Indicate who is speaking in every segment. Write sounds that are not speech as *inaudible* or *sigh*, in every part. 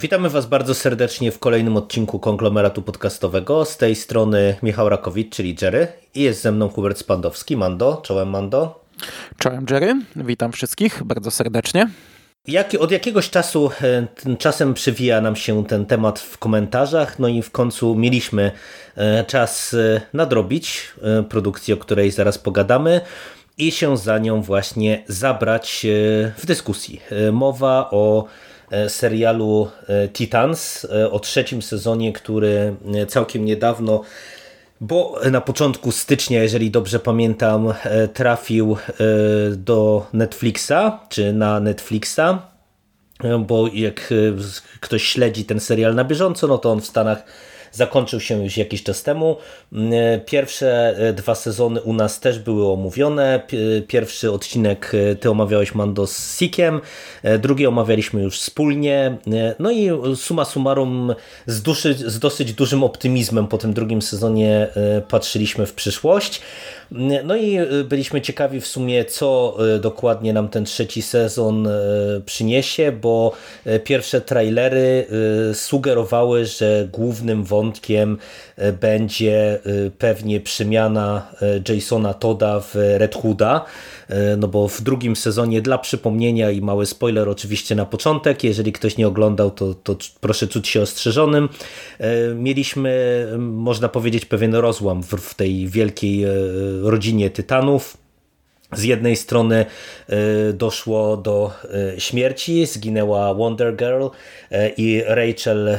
Speaker 1: Witamy Was bardzo serdecznie w kolejnym odcinku konglomeratu podcastowego. Z tej strony Michał Rakowicz, czyli Jerry, i jest ze mną Hubert Spandowski. Mando, czołem Mando.
Speaker 2: Czołem Jerry, witam wszystkich bardzo serdecznie.
Speaker 1: Jak, od jakiegoś czasu e, czasem przywija nam się ten temat w komentarzach, no i w końcu mieliśmy e, czas e, nadrobić produkcję, o której zaraz pogadamy i się za nią właśnie zabrać w dyskusji. Mowa o serialu Titans, o trzecim sezonie, który całkiem niedawno bo na początku stycznia, jeżeli dobrze pamiętam, e, trafił e, do Netflixa, czy na Netflixa, e, bo jak ktoś śledzi ten serial na bieżąco, no to on w Stanach zakończył się już jakiś czas temu. Mm, e, pierwsze e, dwa sezony u nas też były omówione. Pierwszy odcinek e, ty omawiałeś Mando z Sikiem, drugi omawialiśmy już wspólnie. No i suma summarum z, duszy, z dosyć dużym optymizmem po tym drugim sezonie patrzyliśmy w przyszłość. No i byliśmy ciekawi w sumie, co dokładnie nam ten trzeci sezon przyniesie, bo pierwsze trailery sugerowały, że głównym wątkiem wątkiem e, będzie e, pewnie przemiana e, Jasona Toda w Red Hooda, no bo w drugim sezonie dla przypomnienia i mały spoiler oczywiście na początek, jeżeli ktoś nie oglądał to, to proszę czuć się ostrzeżonym, mieliśmy można powiedzieć pewien rozłam w, w tej wielkiej rodzinie Tytanów, z jednej strony e, doszło do e, śmierci, zginęła Wonder Girl e, i Rachel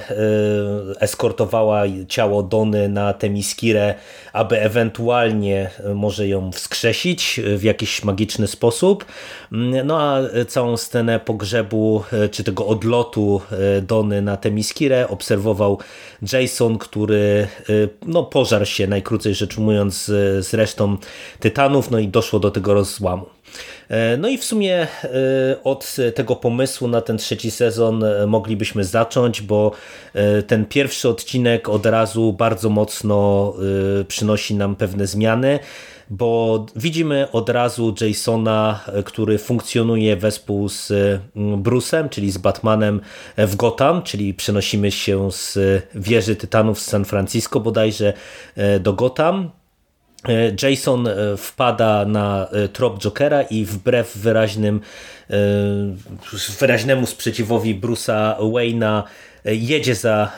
Speaker 1: eskortowała ciało Dony na Temiskirę, aby ewentualnie może ją wskrzesić w jakiś magiczny sposób. Mm, no a całą scenę pogrzebu, czy tego odlotu Dony na Temiskirę obserwował Jason, który no, pożarł się, najkrócej rzecz ujmując, z resztą Tytanów, no i doszło do tego rozłamu. E, no i w sumie e, od tego pomysłu na ten trzeci sezon e, moglibyśmy zacząć, bo ten pierwszy odcinek od razu bardzo mocno przynosi nam pewne zmiany bo widzimy od razu Jasona, który funkcjonuje wespół z Bruce'em, czyli z Batmanem w Gotham, czyli przenosimy się z wieży Tytanów z San Francisco bodajże do Gotham. E, Jason e, wpada na e, trop Jokera i wbrew wyraźnym, wyraźnemu sprzeciwowi Bruce'a Wayne'a jedzie za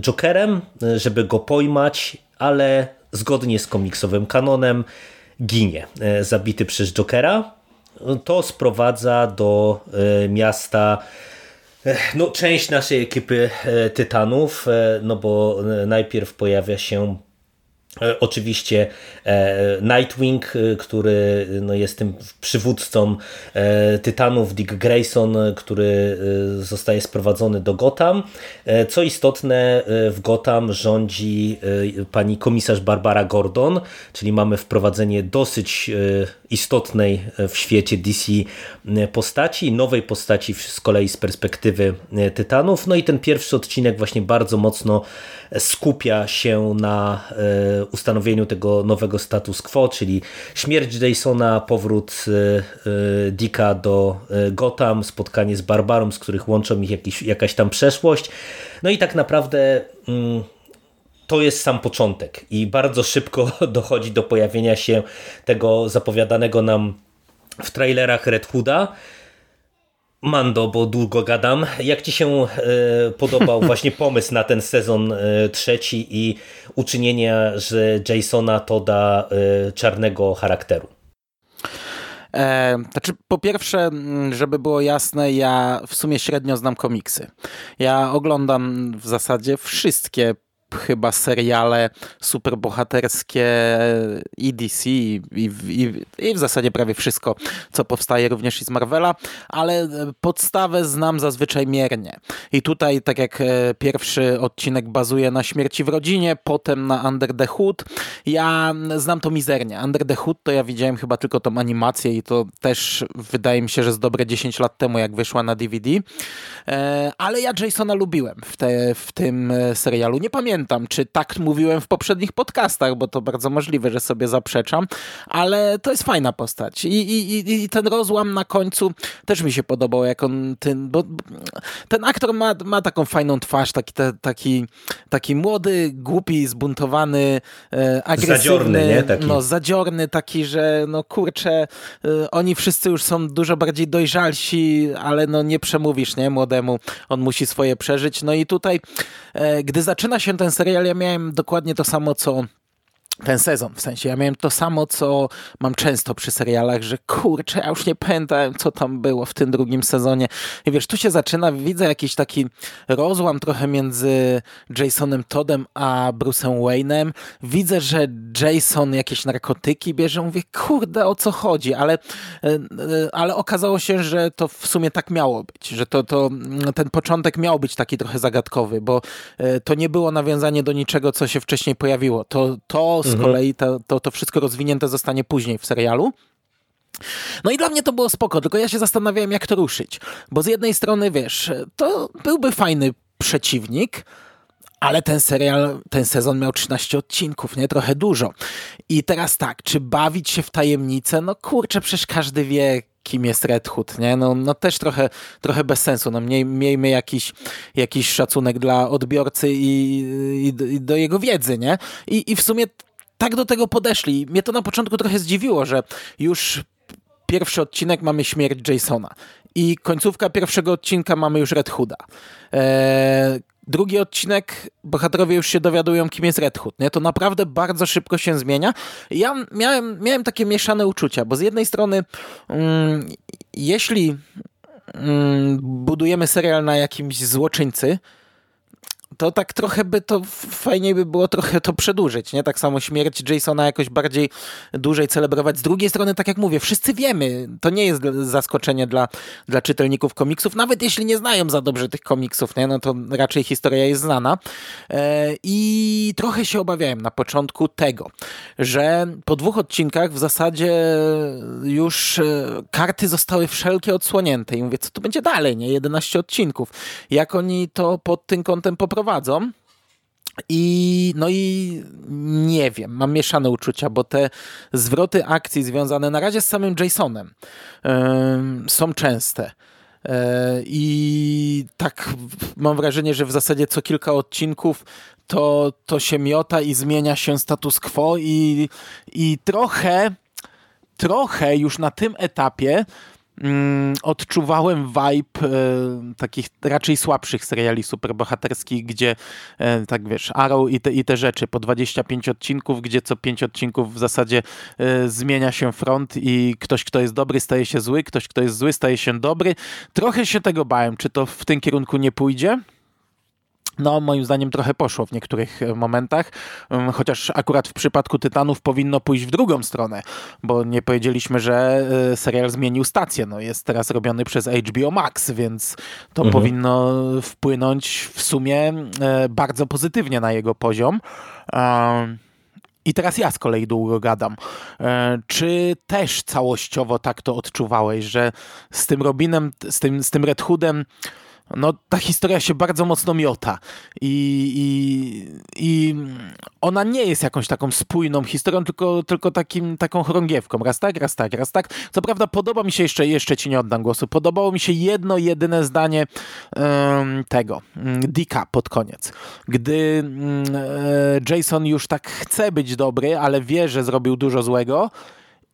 Speaker 1: Jokerem, żeby go pojmać, ale zgodnie z komiksowym kanonem ginie, zabity przez Jokera. To sprowadza do miasta no, część naszej ekipy Tytanów, no bo najpierw pojawia się oczywiście e, Nightwing, e, który no, jest tym przywódcą Tytanów, Dick Grayson, który zostaje sprowadzony do Gotham. Co istotne, w Gotham rządzi pani komisarz Barbara Gordon, czyli mamy wprowadzenie dosyć istotnej w świecie DC postaci, nowej postaci z kolei z perspektywy Tytanów. No i ten pierwszy odcinek właśnie bardzo mocno skupia się na e, ustanowieniu tego nowego status quo, czyli śmierć Jasona, powrót e, e, Dicka do Gotham, spotkanie z Barbarą, z których łączą ich jakiś, jakaś tam przeszłość. No i tak naprawdę mm, to jest sam początek i bardzo szybko *laughs* dochodzi do pojawienia się tego zapowiadanego nam w trailerach Red Hooda, Mando, bo długo gadam. Jak Ci się e, podobał *laughs* właśnie pomysł na ten sezon e, trzeci i uczynienie, że Jasona to da e, czarnego charakteru?
Speaker 2: E, znaczy, po pierwsze, żeby było jasne, ja w sumie średnio znam komiksy. Ja oglądam w zasadzie wszystkie chyba seriale superbohaterskie i DC i, i, i, w zasadzie prawie wszystko, co powstaje również i z Marvela, ale podstawę znam zazwyczaj miernie. I tutaj, tak jak e, pierwszy odcinek bazuje na śmierci w rodzinie, potem na Under the Hood, ja znam to mizernie. Under the Hood to ja widziałem chyba tylko tą animację i to też wydaje mi się, że z dobre 10 lat temu, jak wyszła na DVD. E, ale ja Jasona lubiłem w, te, w tym e, serialu. Nie pamiętam pamiętam, czy tak mówiłem w poprzednich podcastach, bo to bardzo możliwe, że sobie zaprzeczam, ale to jest fajna postać. I, i, i ten rozłam na końcu też mi się podobał, jak on ten, bo ten aktor ma, ma taką fajną twarz, taki, te, taki, taki młody, głupi, zbuntowany, e, agresywny. Zadziorny, nie? Taki. No, zadziorny, taki, że no kurczę, e, oni wszyscy już są dużo bardziej dojrzalsi, ale no nie przemówisz, nie? Młodemu. On musi swoje przeżyć. No i tutaj, e, gdy zaczyna się ten serial, ja miałem dokładnie to samo, co ten sezon, w sensie ja miałem to samo, co mam często przy serialach, że kurczę, ja już nie pamiętam, co tam było w tym drugim sezonie. I wiesz, tu się zaczyna, widzę jakiś taki rozłam trochę między Jasonem Toddem a Bruce'em Wayne'em. Widzę, że Jason jakieś narkotyki bierze, mówię, kurde, o co chodzi, ale, e, e, ale okazało się, że to w sumie tak miało być, że to, to ten początek miał być taki trochę zagadkowy, bo e, to nie było nawiązanie do niczego, co się wcześniej pojawiło. To, to z mhm. kolei to, to, to wszystko rozwinięte zostanie później w serialu. No i dla mnie to było spoko, tylko ja się zastanawiałem, jak to ruszyć. Bo z jednej strony, wiesz, to byłby fajny przeciwnik, ale ten serial, ten sezon miał 13 odcinków, nie? Trochę dużo. I teraz tak, czy bawić się w tajemnicę? No kurczę, przecież każdy wie, kim jest Red Hood, nie? No, no też trochę, trochę bez sensu. No, miej, miejmy jakiś, jakiś szacunek dla odbiorcy i, i, i do jego wiedzy, nie? I, I w sumie tak do tego podeszli. Mnie to na początku trochę zdziwiło, że już pierwszy odcinek mamy śmierć Jasona i końcówka pierwszego odcinka mamy już Red Hooda. Eee, drugi odcinek bohaterowie już się dowiadują, kim jest Red Hood. Nie? To naprawdę bardzo szybko się zmienia. Ja miałem, miałem takie mieszane uczucia, bo z jednej strony mm, jeśli mm, budujemy serial na jakimś złoczyńcy, to tak trochę by to fajniej by było trochę to przedłużyć, nie? Tak samo śmierć Jasona jakoś bardziej dłużej celebrować. Z drugiej strony, tak jak mówię, wszyscy wiemy, to nie jest zaskoczenie dla, dla czytelników komiksów, nawet jeśli nie znają za dobrze tych komiksów, nie? No to raczej historia jest znana. E, I trochę się obawiałem na początku tego, że po dwóch odcinkach w zasadzie już e, karty zostały wszelkie odsłonięte i mówię, co tu będzie dalej, nie? 11 odcinków. Jak oni to pod tym kątem poprowadzą? Prowadzą. I no i nie wiem, mam mieszane uczucia, bo te zwroty akcji związane na razie z samym Jasonem yy, są częste. Yy, I tak mam wrażenie, że w zasadzie co kilka odcinków to, to się miota i zmienia się status quo i, i trochę, trochę już na tym etapie mm, odczuwałem vibe e, takich raczej słabszych seriali superbohaterskich, gdzie e, tak wiesz, Arrow i te, i te rzeczy po 25 odcinków, gdzie co 5 odcinków w zasadzie e, zmienia się front i ktoś, kto jest dobry staje się zły, ktoś, kto jest zły staje się dobry. Trochę się tego bałem, czy to w tym kierunku nie pójdzie. No, moim zdaniem trochę poszło w niektórych e, momentach, chociaż akurat w przypadku Tytanów powinno pójść w drugą stronę, bo nie powiedzieliśmy, że e, serial zmienił stację. No, jest teraz robiony przez HBO Max, więc to mhm. powinno wpłynąć w sumie e, bardzo pozytywnie na jego poziom. I teraz ja z kolei długo gadam. Czy też całościowo tak to odczuwałeś, że z tym Robinem, z tym, z tym Red Hoodem no ta historia się bardzo mocno miota i, i, i ona nie jest jakąś taką spójną historią, tylko, tylko takim, taką chorągiewką. Raz tak, raz tak, raz tak. Co prawda podoba mi się, jeszcze, jeszcze ci nie oddam głosu, podobało mi się jedno, jedyne zdanie um, tego, um, Dicka pod koniec. Gdy um, Jason już tak chce być dobry, ale wie, że zrobił dużo złego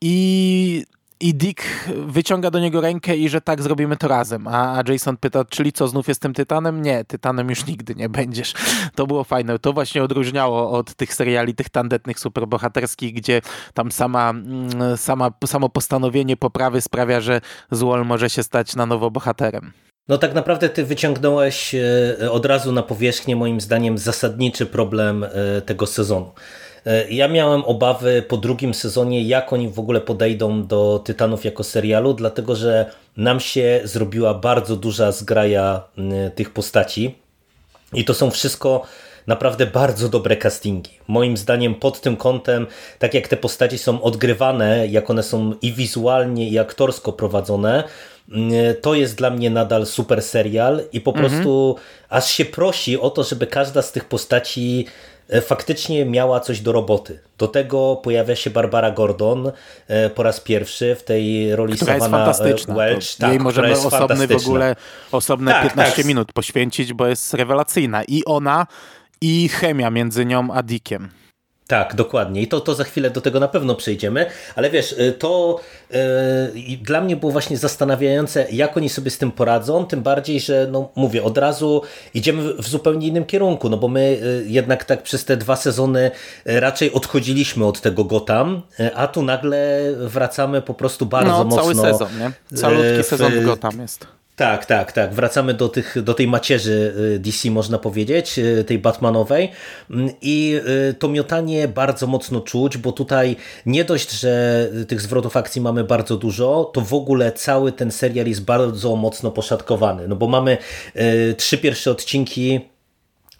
Speaker 2: i i Dick wyciąga do niego rękę i że tak zrobimy to razem. A, Jason pyta, czyli co, znów jestem Tytanem? Nie, Tytanem już nigdy nie będziesz. To było fajne. To właśnie odróżniało od tych seriali, tych tandetnych, superbohaterskich, gdzie tam sama, mm, sama, samo postanowienie poprawy sprawia, że Złol może się stać na nowo bohaterem.
Speaker 1: No tak naprawdę ty wyciągnąłeś e, od razu na powierzchnię moim zdaniem zasadniczy problem e, tego sezonu. E, ja miałem obawy po drugim sezonie, jak oni w ogóle podejdą do Tytanów jako serialu, dlatego że nam się zrobiła bardzo duża zgraja tych postaci. I to są wszystko naprawdę bardzo dobre castingi. Moim zdaniem pod tym kątem, tak jak te postaci są odgrywane, jak one są i wizualnie i aktorsko prowadzone, to jest dla mnie nadal super serial i po mhm. prostu aż się prosi o to, żeby każda z tych postaci faktycznie miała coś do roboty. Do tego pojawia się Barbara Gordon e, po raz pierwszy w tej roli
Speaker 2: która
Speaker 1: Savannah
Speaker 2: jest
Speaker 1: e, Welch.
Speaker 2: Tak, jej możemy osobny w ogóle osobne tak, 15 tak. minut poświęcić, bo jest rewelacyjna. I ona, i chemia między nią a Dickiem.
Speaker 1: Tak, dokładnie. I to, to za chwilę do tego na pewno przejdziemy, ale wiesz, y, to yy, dla mnie było właśnie zastanawiające, jak oni sobie z tym poradzą, tym bardziej, że no mówię, od razu idziemy w zupełnie innym kierunku, no bo my yy, jednak tak przez te dwa sezony y, raczej odchodziliśmy od tego Gotham, a tu nagle wracamy po prostu bardzo no, mocno.
Speaker 2: cały sezon, nie? Calutki w, sezon w Gotham jest.
Speaker 1: Tak, tak, tak. Wracamy do, tych, do tej macierzy y, DC, można powiedzieć, y, tej Batmanowej. Mm, I y, to miotanie bardzo mocno czuć, bo tutaj nie dość, że tych zwrotów akcji mamy bardzo dużo, to w ogóle cały ten serial jest bardzo mocno poszatkowany. No bo mamy trzy pierwsze odcinki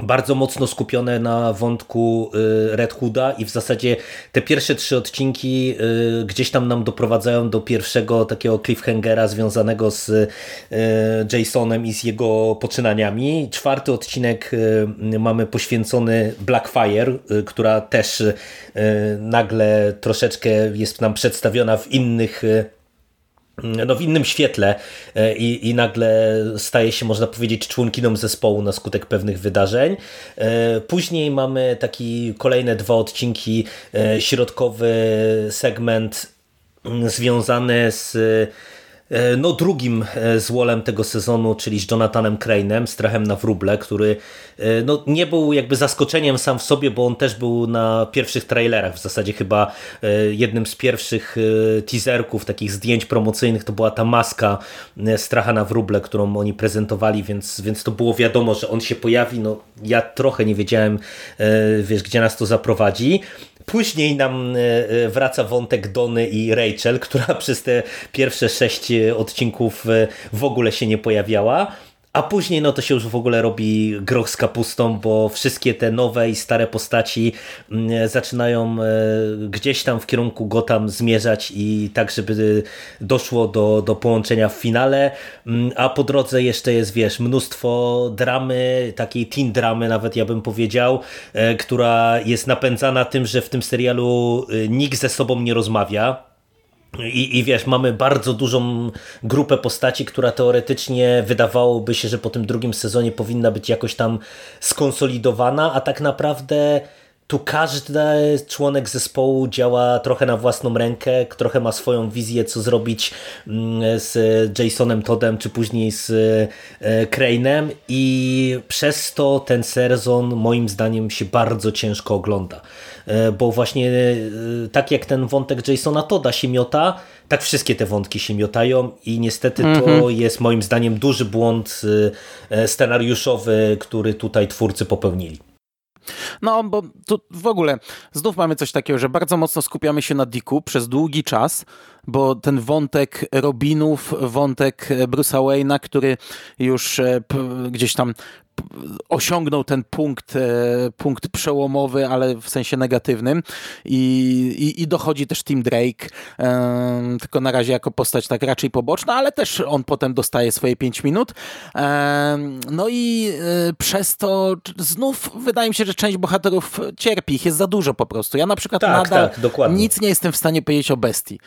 Speaker 1: bardzo mocno skupione na wątku y, Red Hooda i w zasadzie te pierwsze trzy odcinki y, gdzieś tam nam doprowadzają do pierwszego takiego cliffhangera związanego z y, Jasonem i z jego poczynaniami. Czwarty odcinek mamy poświęcony Blackfire, która też nagle troszeczkę jest nam przedstawiona w innych no, w innym świetle e, i, i nagle staje się, można powiedzieć, członkiną zespołu na skutek pewnych wydarzeń. E, później mamy taki kolejne dwa odcinki, e, środkowy segment mm, związany z no, drugim e, złolem tego sezonu, czyli z Jonathanem Crane'em, Strachem na wróble, który e, no, nie był jakby zaskoczeniem sam w sobie, bo on też był na pierwszych trailerach, w zasadzie chyba jednym z pierwszych teaserków, takich zdjęć promocyjnych to była ta maska Stracha na wróble, którą oni prezentowali, więc, więc to było wiadomo, że on się pojawi, no ja trochę nie wiedziałem, wiesz, gdzie nas to zaprowadzi. Później nam e, e, wraca wątek Dony i Rachel, która *laughs* przez te pierwsze sześć e, odcinków w ogóle się nie pojawiała. A później no to się już w ogóle robi groch z kapustą, bo wszystkie te nowe i stare postaci mm, zaczynają e, gdzieś tam w kierunku Gotham zmierzać i tak, żeby doszło do, do połączenia w finale, mm, a po drodze jeszcze jest, wiesz, mnóstwo dramy, takiej teen dramy nawet ja bym powiedział, e, która jest napędzana tym, że w tym serialu e, nikt ze sobą nie rozmawia, i, I wiesz, mamy bardzo dużą grupę postaci, która teoretycznie wydawałoby się, że po tym drugim sezonie powinna być jakoś tam skonsolidowana, a tak naprawdę tu każdy członek zespołu działa trochę na własną rękę, trochę ma swoją wizję, co zrobić mm, z Jasonem Toddem, czy później z e, Crane'em i przez to ten sezon moim zdaniem się bardzo ciężko ogląda. E, bo właśnie e, tak jak ten wątek Jasona Toda się miota, tak wszystkie te wątki się miotają i niestety to mhm. jest moim zdaniem duży błąd scenariuszowy, który tutaj twórcy popełnili.
Speaker 2: No, bo tu w ogóle znów mamy coś takiego, że bardzo mocno skupiamy się na Dicku przez długi czas, bo ten wątek Robinów, wątek Bruce'a Wayne'a, który już e, gdzieś tam osiągnął ten punkt, e, punkt przełomowy, ale w sensie negatywnym i, i, i dochodzi też Tim Drake, tylko na razie jako postać tak raczej poboczna, ale też on potem dostaje swoje 5 minut. No i e, przez to znów wydaje mi się, że część bohaterów cierpi, ich jest za dużo po prostu. Ja na przykład tak, nadal tak, nic nie jestem w stanie powiedzieć o Bestii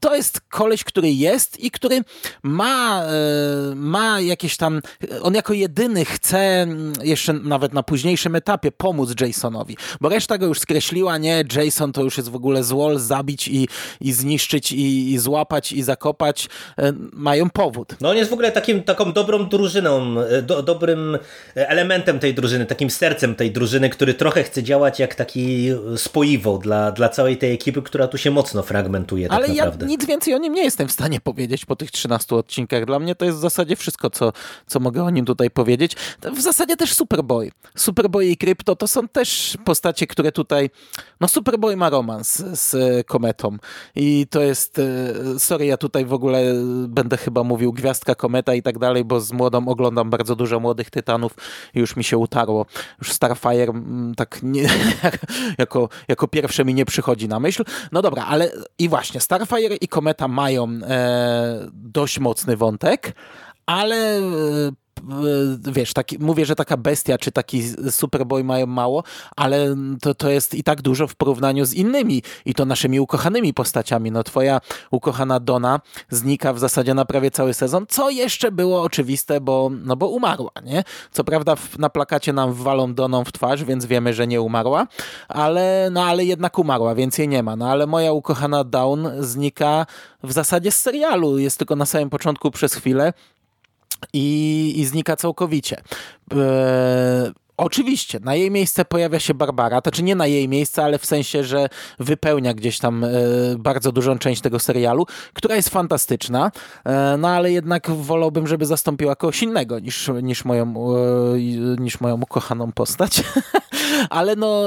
Speaker 2: to jest koleś, który jest i który ma, e, ma jakieś tam, on jako jedyny chce mm, jeszcze nawet na późniejszym etapie pomóc Jasonowi, bo reszta go już skreśliła, nie, Jason to już jest w ogóle złol, zabić i, i zniszczyć i, i złapać i zakopać, e, mają powód.
Speaker 1: No on jest w ogóle takim, taką dobrą drużyną, e, do, dobrym elementem tej drużyny, takim sercem tej drużyny, który trochę chce działać jak taki spoiwo dla, dla całej tej ekipy, która tu się mocno fragmentuje tak Ale naprawdę. Ja
Speaker 2: nic więcej o nim nie jestem w stanie powiedzieć po tych 13 odcinkach. Dla mnie to jest w zasadzie wszystko, co, co mogę o nim tutaj powiedzieć. W zasadzie też Superboy. Superboy i Krypto to są też postacie, które tutaj... No Superboy ma romans z Kometą i to jest... E, sorry, ja tutaj w ogóle będę chyba mówił Gwiazdka Kometa i tak dalej, bo z młodą oglądam bardzo dużo Młodych Tytanów i już mi się utarło. Już Starfire mm, tak nie, *laughs* jako, jako pierwsze mi nie przychodzi na myśl. No dobra, ale i właśnie Starfire i Kometa mają e, dość mocny wątek, ale e, wiesz, taki, mówię, że taka bestia czy taki Superboy mają mało, ale to, to jest i tak dużo w porównaniu z innymi i to naszymi ukochanymi postaciami. No twoja ukochana Dona znika w zasadzie na prawie cały sezon, co jeszcze było oczywiste, bo, no bo umarła, nie? Co prawda na plakacie nam walą Doną w twarz, więc wiemy, że nie umarła, ale, no ale jednak umarła, więc jej nie ma. No ale moja ukochana Dawn znika w zasadzie z serialu, jest tylko na samym początku przez chwilę, i, i znika całkowicie. E, Oczywiście, na jej miejsce pojawia się Barbara, to czy nie na jej miejsce, ale w sensie, że wypełnia gdzieś tam e, bardzo dużą część tego serialu, która jest fantastyczna, e, no ale jednak wolałbym, żeby zastąpiła kogoś innego niż, niż, moją, e, niż moją ukochaną postać. *laughs* ale no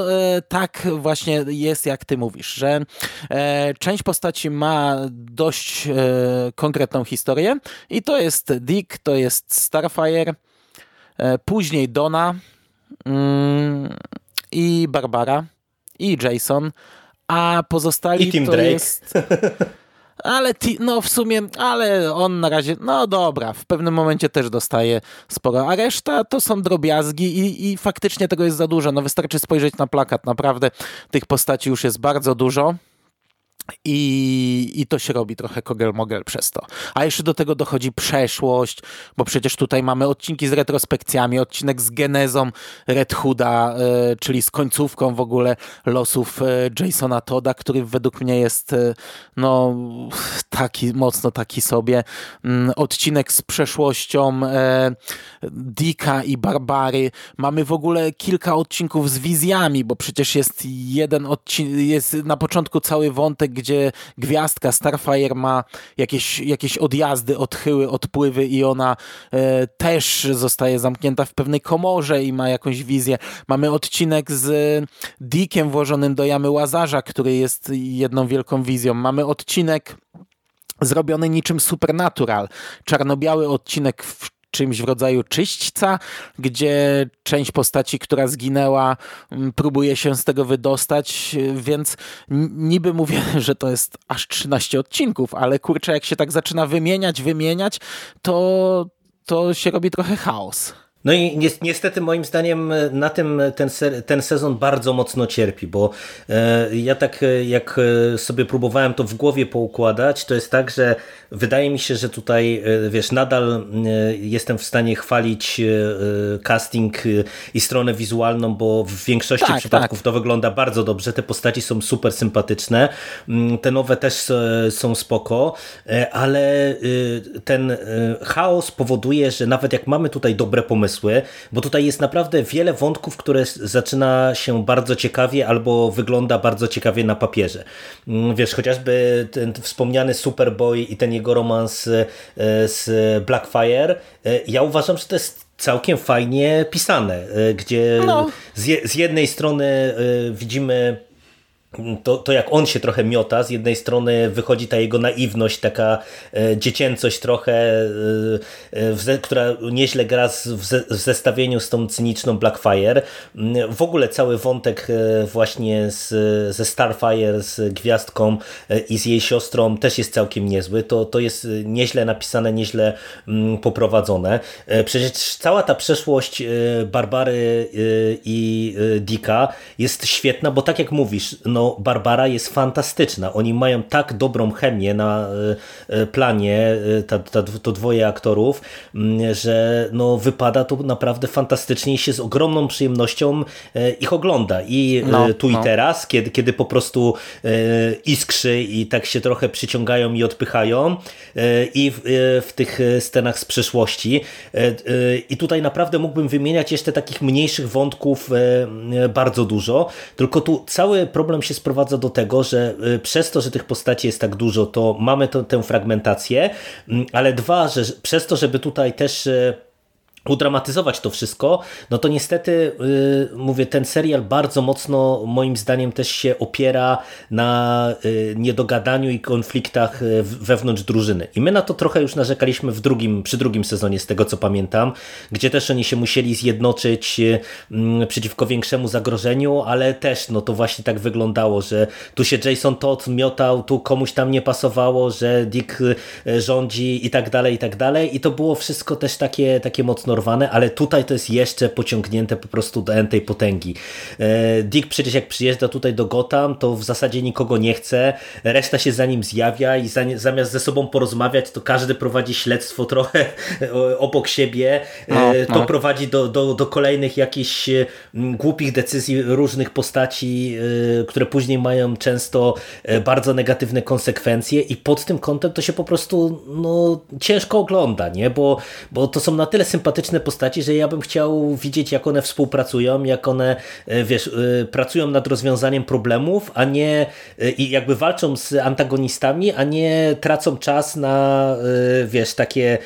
Speaker 2: tak właśnie jest, jak ty mówisz, że część postaci ma dość konkretną historię i to jest Dick, to jest Starfire, później Donna, i Barbara, i Jason, a pozostali
Speaker 1: I Tim
Speaker 2: to
Speaker 1: Drake.
Speaker 2: jest... Ale no w sumie, ale on na razie, no dobra, w pewnym momencie też dostaje sporo, a reszta to są drobiazgi i, i faktycznie tego jest za dużo. No wystarczy spojrzeć na plakat, naprawdę tych postaci już jest bardzo dużo. I, I to się robi trochę kogel-mogel przez to. A jeszcze do tego dochodzi przeszłość, bo przecież tutaj mamy odcinki z retrospekcjami, odcinek z genezą Red Hooda, y, czyli z końcówką w ogóle losów y, Jasona Toda, który według mnie jest y, no taki, mocno taki sobie. Mm, odcinek z przeszłością Dika i Barbary. Mamy w ogóle kilka odcinków z wizjami, bo przecież jest jeden odcinek, jest na początku cały wątek gdzie gwiazdka Starfire ma jakieś, jakieś odjazdy, odchyły, odpływy i ona e, też zostaje zamknięta w pewnej komorze i ma jakąś wizję. Mamy odcinek z Dickiem włożonym do jamy Łazarza, który jest jedną wielką wizją. Mamy odcinek zrobiony niczym Supernatural. Czarno-biały odcinek w czymś w rodzaju czyśćca, gdzie część postaci, która zginęła, mm, próbuje się z tego wydostać, więc niby mówię, *laughs* że to jest aż 13 odcinków, ale kurczę, jak się tak zaczyna wymieniać, wymieniać, to, to się robi trochę chaos.
Speaker 1: No i niestety moim zdaniem e, na tym ten, ten sezon bardzo mocno cierpi, bo e, ja tak e, jak sobie próbowałem to w głowie poukładać, to jest tak, że wydaje mi się, że tutaj wiesz, nadal jestem w stanie chwalić casting i stronę wizualną, bo w większości tak, przypadków tak. to wygląda bardzo dobrze, te postaci są super sympatyczne, te nowe też są spoko, ale ten chaos powoduje, że nawet jak mamy tutaj dobre pomysły, pomysły, bo tutaj jest naprawdę wiele wątków, które zaczyna się bardzo ciekawie albo wygląda bardzo ciekawie na papierze. Mm, wiesz, chociażby ten wspomniany Superboy i ten jego romans e, z Blackfire, e, ja uważam, że to jest całkiem fajnie pisane, e, gdzie no. z, z jednej strony widzimy to, to jak on się trochę miota, z jednej strony wychodzi ta jego naiwność, taka e, dziecięcość trochę, e, e, która nieźle gra z, w, zestawieniu z tą cyniczną Blackfire. Mm, w ogóle cały wątek właśnie z, ze Starfire, z Gwiazdką i z jej siostrą też jest całkiem niezły. To, to jest nieźle napisane, nieźle mm, poprowadzone. Przecież cała ta przeszłość Barbary i Dika jest świetna, bo tak jak mówisz, no Barbara jest fantastyczna. Oni mają tak dobrą chemię na e, e, planie, e, ta, ta, to dwoje aktorów, mm, że no, wypada to naprawdę fantastycznie i się z ogromną przyjemnością ich ogląda. I no, tu no. i teraz, kiedy, kiedy po prostu iskrzy i tak się trochę przyciągają i odpychają i w, w tych scenach z przeszłości. I tutaj naprawdę mógłbym wymieniać jeszcze takich mniejszych wątków bardzo dużo, tylko tu cały problem się się sprowadza do tego, że przez to, że tych postaci jest tak dużo, to mamy to, tę fragmentację, mm, ale dwa, że przez to, żeby tutaj też udramatyzować to wszystko, no to niestety, yy, mówię, ten serial bardzo mocno moim zdaniem też się opiera na yy, niedogadaniu i konfliktach yy, wewnątrz drużyny. I my na to trochę już narzekaliśmy w drugim, przy drugim sezonie, z tego co pamiętam, gdzie też oni się musieli zjednoczyć yy, przeciwko większemu zagrożeniu, ale też no to właśnie tak wyglądało, że tu się Jason Todd miotał, tu komuś tam nie pasowało, że Dick yy, rządzi i tak dalej, i tak dalej. I to było wszystko też takie, takie mocno ale tutaj to jest jeszcze pociągnięte po prostu do tej potęgi. E, Dick przecież jak przyjeżdża tutaj do Gotham, to w zasadzie nikogo nie chce, reszta się za nim zjawia i zamiast ze sobą porozmawiać, to każdy prowadzi śledztwo *laughs* trochę obok siebie. E, no, to no. prowadzi do, do, do kolejnych jakichś głupich decyzji różnych postaci, e, które później mają często bardzo negatywne konsekwencje i pod tym kątem to się po prostu no, ciężko ogląda, nie? Bo, bo to są na tyle sympatyczne postaci, że ja bym chciał widzieć, jak one współpracują, jak one, e, wiesz, e, pracują nad rozwiązaniem problemów, a nie e, i jakby walczą z antagonistami, a nie tracą czas na, wiesz, takie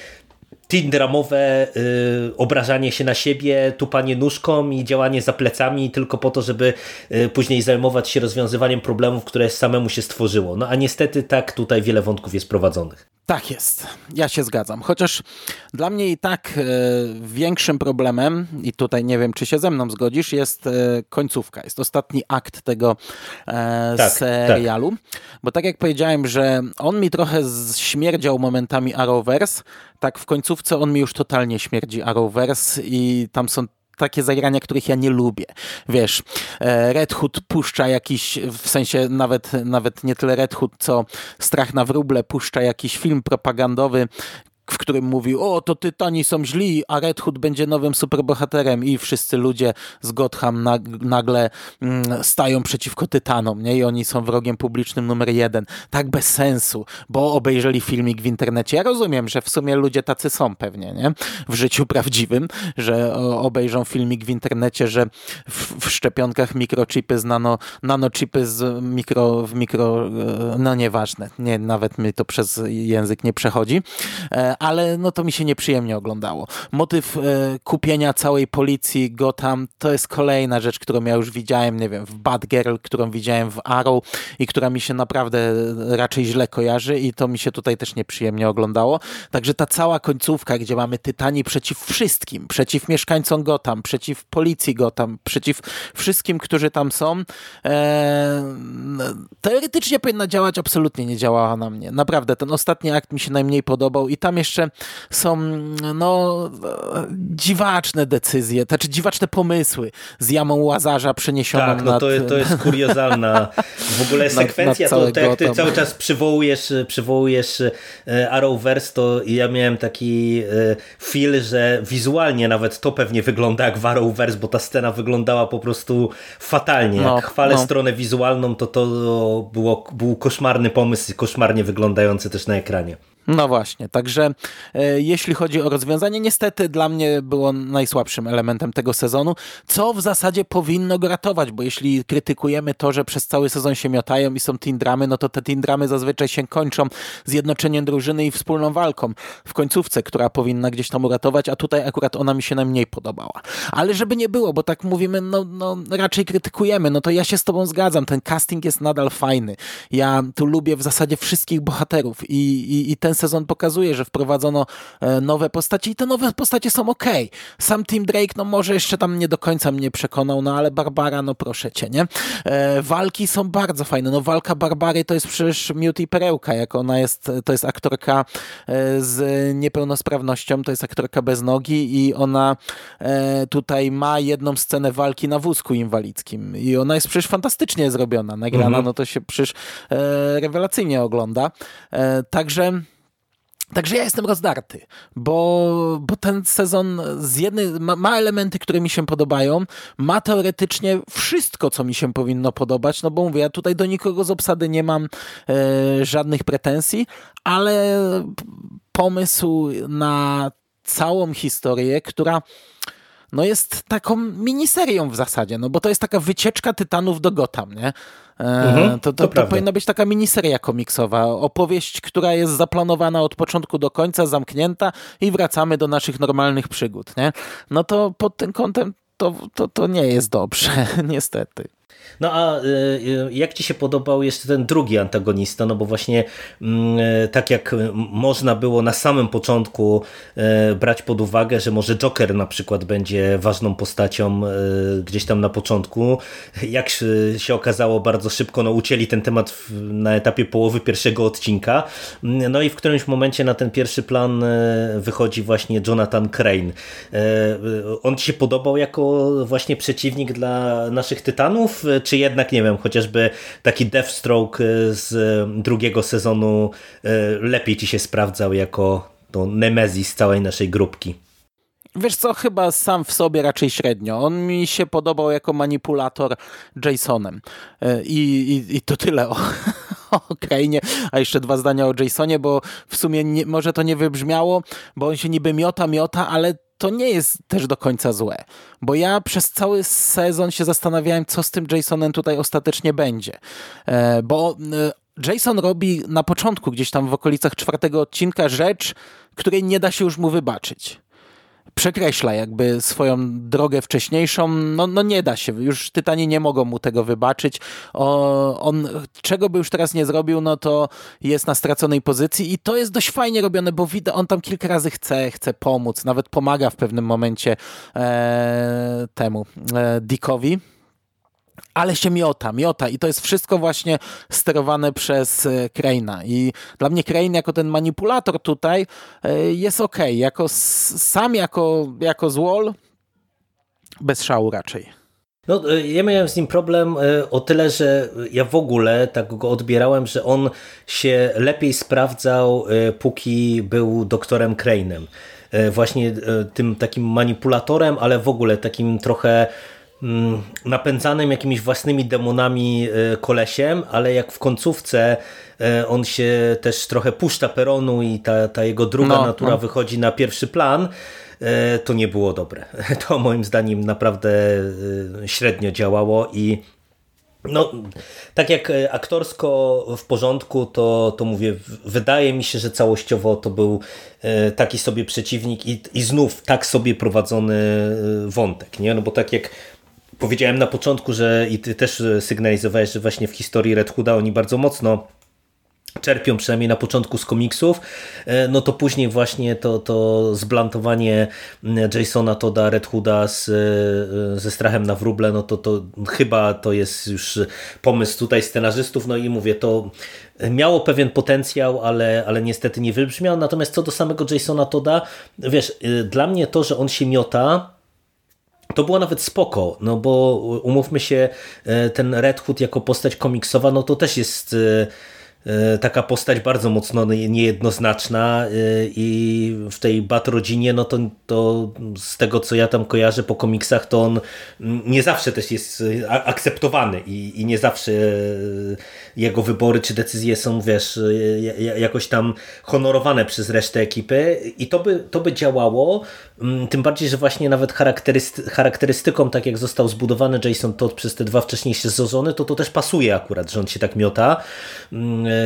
Speaker 1: teen dramowe obrażanie się na siebie, tupanie nóżką i działanie za plecami tylko po to, żeby później zajmować się rozwiązywaniem problemów, które samemu się stworzyło. No a niestety tak tutaj wiele wątków jest prowadzonych.
Speaker 2: Tak jest, ja się zgadzam. Chociaż dla mnie i tak e, większym problemem, i tutaj nie wiem, czy się ze mną zgodzisz, jest e, końcówka. Jest ostatni akt tego e, tak, serialu. Tak. Bo tak jak powiedziałem, że on mi trochę śmierdział momentami Arrowverse, tak w końcówce on mi już totalnie śmierdzi Arrowverse i tam są takie zagrania, których ja nie lubię. Wiesz, e, Red Hood puszcza jakiś, w sensie nawet, nawet nie tyle Red Hood, co Strach na wróble puszcza jakiś film propagandowy, w którym mówił, o to Tytani są źli, a Red Hood będzie nowym superbohaterem i wszyscy ludzie z Gotham nagle mm, stają przeciwko Tytanom nie? i oni są wrogiem publicznym numer jeden. Tak bez sensu, bo obejrzeli filmik w internecie. Ja rozumiem, że w sumie ludzie tacy są pewnie nie? w życiu prawdziwym, że obejrzą filmik w internecie, że w, w szczepionkach mikrochipy z nano, nanochipy z mikro, w mikro, e, no nieważne, nie, nawet mi to przez język nie przechodzi, e, ale no to mi się nieprzyjemnie oglądało. Motyw e, kupienia całej policji Gotham to jest kolejna rzecz, którą ja już widziałem, nie wiem, w Bad Girl, którą widziałem w Arrow i która mi się naprawdę raczej źle kojarzy i to mi się tutaj też nieprzyjemnie oglądało. Także ta cała końcówka, gdzie mamy Tytani przeciw wszystkim, przeciw mieszkańcom Gotham, przeciw policji Gotham, przeciw wszystkim, którzy tam są, e, teoretycznie powinna działać, absolutnie nie działała na mnie. Naprawdę, ten ostatni akt mi się najmniej podobał i tam jeszcze jeszcze są no, dziwaczne decyzje, znaczy dziwaczne pomysły z jamą Łazarza przeniesioną
Speaker 1: tak, no
Speaker 2: nad...
Speaker 1: to, to jest kuriozalna w ogóle *laughs* sekwencja, nad, nad to, jak ty cały czas przywołujesz, przywołujesz e, Arrowverse, to ja miałem taki e, feel, że wizualnie nawet to pewnie wygląda jak w Arrowverse, bo ta scena wyglądała po prostu fatalnie. No, jak chwalę no. stronę wizualną, to to było, był koszmarny pomysł, koszmarnie wyglądający też na ekranie.
Speaker 2: No właśnie, także e, jeśli chodzi o rozwiązanie, niestety dla mnie było najsłabszym elementem tego sezonu, co w zasadzie powinno go ratować, bo jeśli krytykujemy to, że przez cały sezon się miotają i są teen dramy, no to te teen dramy zazwyczaj się kończą zjednoczeniem drużyny i wspólną walką w końcówce, która powinna gdzieś tam uratować, a tutaj akurat ona mi się najmniej podobała. Ale żeby nie było, bo tak mówimy, no, no raczej krytykujemy, no to ja się z tobą zgadzam, ten casting jest nadal fajny. Ja tu lubię w zasadzie wszystkich bohaterów i, i, i ten sezon pokazuje, że wprowadzono e, nowe postacie i te nowe postacie są ok. Sam Tim Drake, no może jeszcze tam nie do końca mnie przekonał, no ale Barbara, no proszę cię, nie? E, walki są bardzo fajne. No walka Barbary to jest przecież Miuti Perełka, jak ona jest, to jest aktorka e, z niepełnosprawnością, to jest aktorka bez nogi i ona tutaj ma jedną scenę walki na wózku inwalidzkim i ona jest przecież fantastycznie zrobiona, nagrana, mhm. no to się przecież rewelacyjnie ogląda. Także Także ja jestem rozdarty, bo, bo ten sezon z jednej, ma, ma, elementy, które mi się podobają, ma teoretycznie wszystko, co mi się powinno podobać, no bo mówię, ja tutaj do nikogo z obsady nie mam e, żadnych pretensji, ale pomysł na całą historię, która no jest taką miniserią w zasadzie, no bo to jest taka wycieczka tytanów do Gotham, nie? E, mhm, to, to, to, to powinna być taka miniseria komiksowa, opowieść, która jest zaplanowana od początku do końca, zamknięta i wracamy do naszych normalnych przygód, nie? No to pod tym kątem to, to, to nie jest dobrze, *laughs* niestety.
Speaker 1: No a y, y, jak ci się podobał jeszcze ten drugi antagonista? No bo właśnie mm, y, tak jak można było na samym początku brać pod uwagę, że może Joker na przykład będzie ważną postacią gdzieś tam na początku, jak się okazało bardzo szybko, no ucięli ten temat na etapie połowy pierwszego odcinka, mm, no i w którymś momencie na ten pierwszy plan wychodzi właśnie Jonathan Crane. On ci się podobał jako właśnie przeciwnik dla naszych Tytanów, czy jednak, nie wiem, chociażby taki Deathstroke e, z drugiego sezonu e, lepiej ci się sprawdzał jako to Nemezis całej naszej grupki?
Speaker 2: Wiesz co, chyba sam w sobie raczej średnio. On mi się podobał jako manipulator Jasonem. I, i, i to tyle o, *laughs* o Krainie, a jeszcze dwa zdania o Jasonie, bo w sumie nie, może to nie wybrzmiało, bo on się niby miota, miota, ale to nie jest też do końca złe, bo ja przez cały sezon się zastanawiałem, co z tym Jasonem tutaj ostatecznie będzie, e, bo e, Jason robi na początku, gdzieś tam w okolicach czwartego odcinka, rzecz, której nie da się już mu wybaczyć przekreśla jakby swoją drogę wcześniejszą. No, no nie da się, już Tytani nie mogą mu tego wybaczyć. O, on, czego by już teraz nie zrobił, no to jest na straconej pozycji i to jest dość fajnie robione, bo widać, on tam kilka razy chce, chce pomóc, nawet pomaga w pewnym momencie e, temu e, Dickowi ale się miota, miota i to jest wszystko właśnie sterowane przez Kraina i dla mnie Crane jako ten manipulator tutaj e, jest ok, jako sam jako, jako złol bez szału raczej.
Speaker 1: No, e, ja miałem z nim problem e, o tyle, że ja w ogóle tak go odbierałem, że on się lepiej sprawdzał, póki był doktorem Crane'em. Właśnie tym takim manipulatorem, ale w ogóle takim trochę napędzanym jakimiś własnymi demonami e, kolesiem, ale jak w końcówce e, on się też trochę puszcza peronu i ta, ta jego druga no, natura no. wychodzi na pierwszy plan, e, to nie było dobre. *laughs* To moim zdaniem naprawdę średnio działało i no, tak jak aktorsko w porządku, to, to mówię, wydaje mi się, że całościowo to był taki sobie przeciwnik i, i znów tak sobie prowadzony wątek, nie? No bo tak jak powiedziałem na początku, że i ty też sygnalizowałeś, że właśnie w historii Red Hooda oni bardzo mocno czerpią przynajmniej na początku z komiksów, e, no to później właśnie to, to zblantowanie Jasona Toda, Red Hooda z, e, ze strachem na wróble, no to, to chyba to jest już pomysł tutaj scenarzystów, no i mówię, to miało pewien potencjał, ale, ale niestety nie wybrzmiał, natomiast co do samego Jasona Toda, wiesz, e, dla mnie to, że on się miota, to było nawet spoko, no bo umówmy się, e, ten Red Hood jako postać komiksowa, no to też jest e, taka postać bardzo mocno niejednoznaczna e, i w tej Bat rodzinie, no to, to z tego co ja tam kojarzę po komiksach, to on nie zawsze też jest akceptowany i, i nie zawsze e, jego wybory czy decyzje są, wiesz, jakoś tam honorowane przez resztę ekipy i to by, to by działało, tym bardziej, że właśnie nawet charakterystyką, charakterystyką, tak jak został zbudowany Jason Todd przez te dwa wcześniejsze sezony, to to też pasuje akurat, że on się tak miota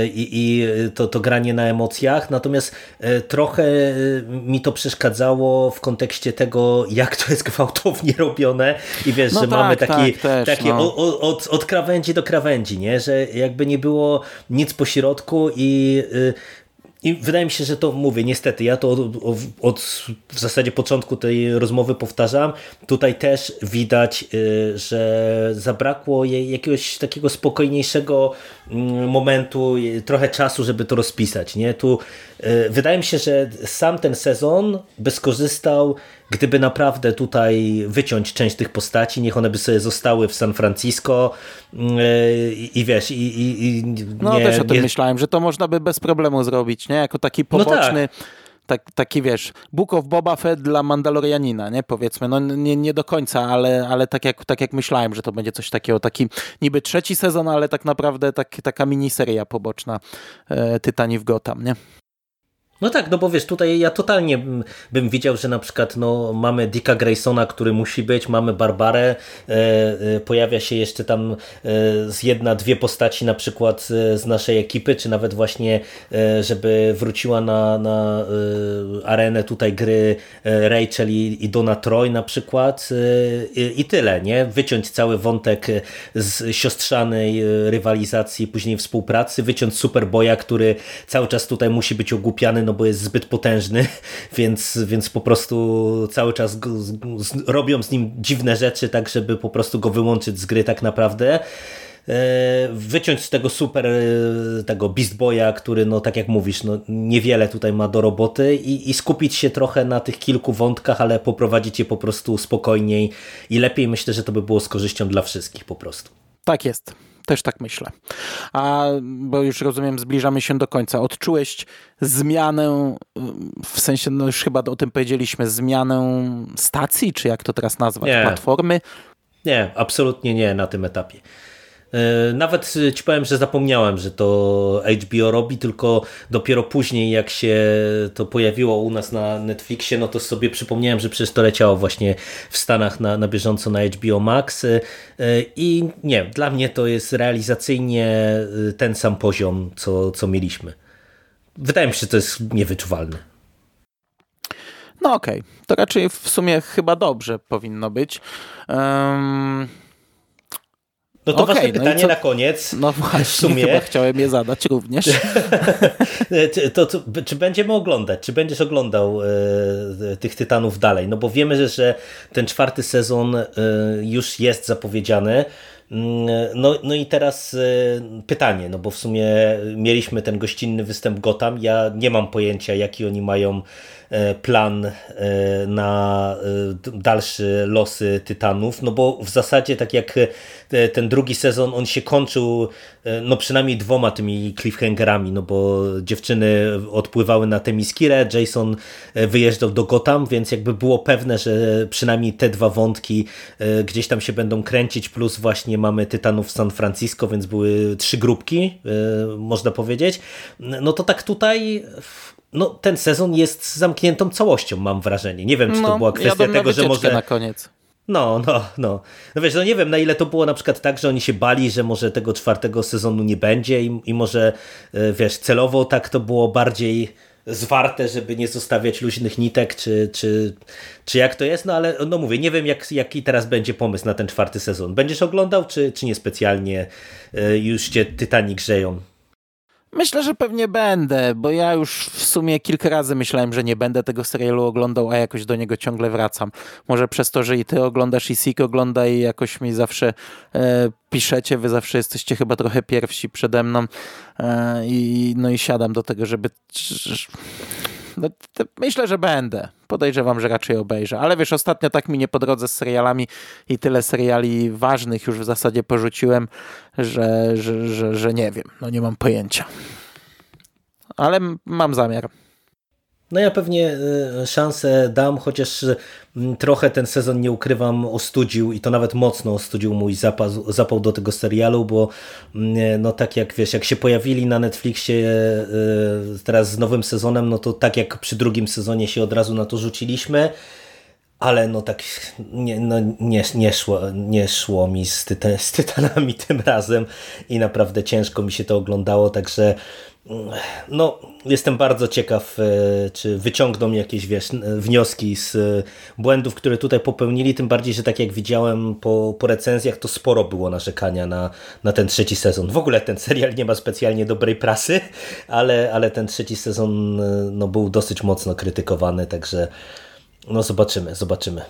Speaker 1: i, i to, to granie na emocjach, natomiast e, trochę e, mi to przeszkadzało w kontekście tego, jak to jest gwałtownie robione i wiesz, no że tak, mamy taki, tak, też, taki no. od, od, od krawędzi do krawędzi, nie? że jakby nie było nic po środku i y, i wydaje mi się, że to mówię, niestety, ja to od, od, w zasadzie początku tej rozmowy powtarzam. Tutaj też widać, y, że zabrakło jakiegoś takiego spokojniejszego mm, momentu, trochę czasu, żeby to rozpisać. Nie? Tu y, wydaje mi się, że sam ten sezon by skorzystał gdyby naprawdę tutaj wyciąć część tych postaci, niech one by sobie zostały w San Francisco mm, i, i wiesz, i, i, i
Speaker 2: nie, No też o tym nie... myślałem, że to można by bez problemu zrobić, nie? Jako taki poboczny no tak. Tak, taki wiesz, Book of Boba Fett dla Mandalorianina, nie? Powiedzmy, no nie, nie do końca, ale, ale tak, jak, tak jak myślałem, że to będzie coś takiego, taki niby trzeci sezon, ale tak naprawdę tak, taka miniseria poboczna e, Tytani w Gotham, nie?
Speaker 1: No tak, no bo wiesz, tutaj ja totalnie bym widział, że na przykład no, mamy Dicka Graysona, który musi być, mamy Barbarę, e, e, pojawia się jeszcze tam e, z jedna, dwie postaci na przykład e, z naszej ekipy, czy nawet właśnie, e, żeby wróciła na, na arenę tutaj gry Rachel i, i Donna Troy na przykład i, i tyle, nie? Wyciąć cały wątek z siostrzanej rywalizacji, później współpracy, wyciąć Superboya, który cały czas tutaj musi być ogłupiany, no bo jest zbyt potężny, *laughs* więc, więc po prostu cały czas go, z, robią z nim dziwne rzeczy, tak żeby po prostu go wyłączyć z gry tak naprawdę e, wyciąć z tego super e, tego Beast Boya, który no tak jak mówisz, no niewiele tutaj ma do roboty i, i skupić się trochę na tych kilku wątkach, ale poprowadzić je po prostu spokojniej i lepiej myślę, że to by było z korzyścią dla wszystkich po prostu.
Speaker 2: Tak jest. Też tak myślę. A bo już rozumiem, zbliżamy się do końca. Odczułeś zmianę, w sensie, no już chyba o tym powiedzieliśmy, zmianę stacji, czy jak to teraz nazwać, nie. platformy?
Speaker 1: Nie, absolutnie nie na tym etapie. E, nawet ci powiem, że zapomniałem, że to HBO robi, tylko dopiero później jak się to pojawiło u nas na Netflixie, no to sobie przypomniałem, że przecież to leciało właśnie w Stanach na, na bieżąco na HBO Max e, i nie, dla mnie to jest realizacyjnie e, ten sam poziom, co, co mieliśmy. Wydaje mi się, że to jest niewyczuwalne.
Speaker 2: No okej, okay. to raczej w sumie chyba dobrze powinno być. Um...
Speaker 1: No to okay, ważne no pytanie no na koniec.
Speaker 2: No właśnie, w sumie. chciałem je zadać również. *laughs*
Speaker 1: to, to, czy będziemy oglądać? Czy będziesz oglądał e, tych Tytanów dalej? No bo wiemy, że, że ten czwarty sezon e, już jest zapowiedziany. No, no i teraz e, pytanie, no bo w sumie mieliśmy ten gościnny występ Gotham. Ja nie mam pojęcia, jaki oni mają E, plan e, na dalsze losy Tytanów, no bo w zasadzie tak jak ten drugi sezon, on się kończył no przynajmniej dwoma tymi cliffhangerami, no bo dziewczyny odpływały na Temiskirę, Jason wyjeżdżał do Gotham, więc jakby było pewne, że przynajmniej te dwa wątki gdzieś tam się będą kręcić, plus właśnie mamy Tytanów San Francisco, więc były trzy grupki, można powiedzieć. No to tak tutaj no, ten sezon jest zamkniętą całością, mam wrażenie. Nie wiem, czy to no, była kwestia tego, że może.
Speaker 2: na koniec.
Speaker 1: No, no, no. No wiesz, no nie wiem, na ile to było na przykład tak, że oni się bali, że może tego czwartego sezonu nie będzie i, i może, e, wiesz, celowo tak to było bardziej zwarte, żeby nie zostawiać luźnych nitek, czy, czy, czy jak to jest, no ale no mówię, nie wiem jak, jaki teraz będzie pomysł na ten czwarty sezon. Będziesz oglądał, czy, czy niespecjalnie e, już cię Tytanic grzeją?
Speaker 2: Myślę, że pewnie będę, bo ja już w sumie kilka razy myślałem, że nie będę tego serialu oglądał, a jakoś do niego ciągle wracam. Może przez to, że i ty oglądasz i Sik ogląda i jakoś mi zawsze e, piszecie, wy zawsze jesteście chyba trochę pierwsi przede mną e, i no i siadam do tego, żeby no, myślę, że będę. Podejrzewam, że raczej obejrzę. Ale wiesz, ostatnio tak mi nie po drodze z serialami i tyle seriali ważnych już w zasadzie porzuciłem, że, że, że, że nie wiem. No nie mam pojęcia. Ale mam zamiar.
Speaker 1: No ja pewnie y, szansę dam, chociaż mm, trochę ten sezon, nie ukrywam, ostudził i to nawet mocno ostudził mój zapał, zapał do tego serialu, bo no tak jak wiesz, jak się pojawili na Netflixie y, teraz z nowym sezonem, no to tak jak przy drugim sezonie się od razu na to rzuciliśmy, ale no tak nie, no nie, nie, szło, nie szło mi z, z Tytanami tym razem i naprawdę ciężko mi się to oglądało, także no, jestem bardzo ciekaw, e, czy wyciągną jakieś wiesz, wnioski z e, błędów, które tutaj popełnili, tym bardziej, że tak jak widziałem po, po recenzjach, to sporo było narzekania na, na ten trzeci sezon. W ogóle ten serial nie ma specjalnie dobrej prasy, ale, ale ten trzeci sezon e, no, był dosyć mocno krytykowany, także no zobaczymy, zobaczymy,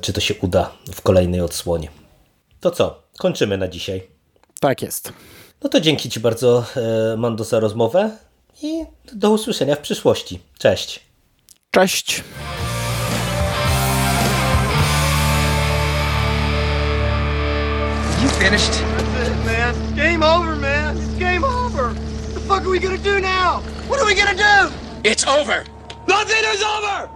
Speaker 1: czy to się uda w kolejnej odsłonie. To co, kończymy na dzisiaj.
Speaker 2: Tak jest.
Speaker 1: No to dzięki Ci bardzo, e, Mando, za rozmowę i do usłyszenia w przyszłości. Cześć.
Speaker 2: Cześć. You finished? That's it, man. Game over, man. It's game over. What the fuck are we gonna do now? What are we gonna do? It's over. Nothing is over.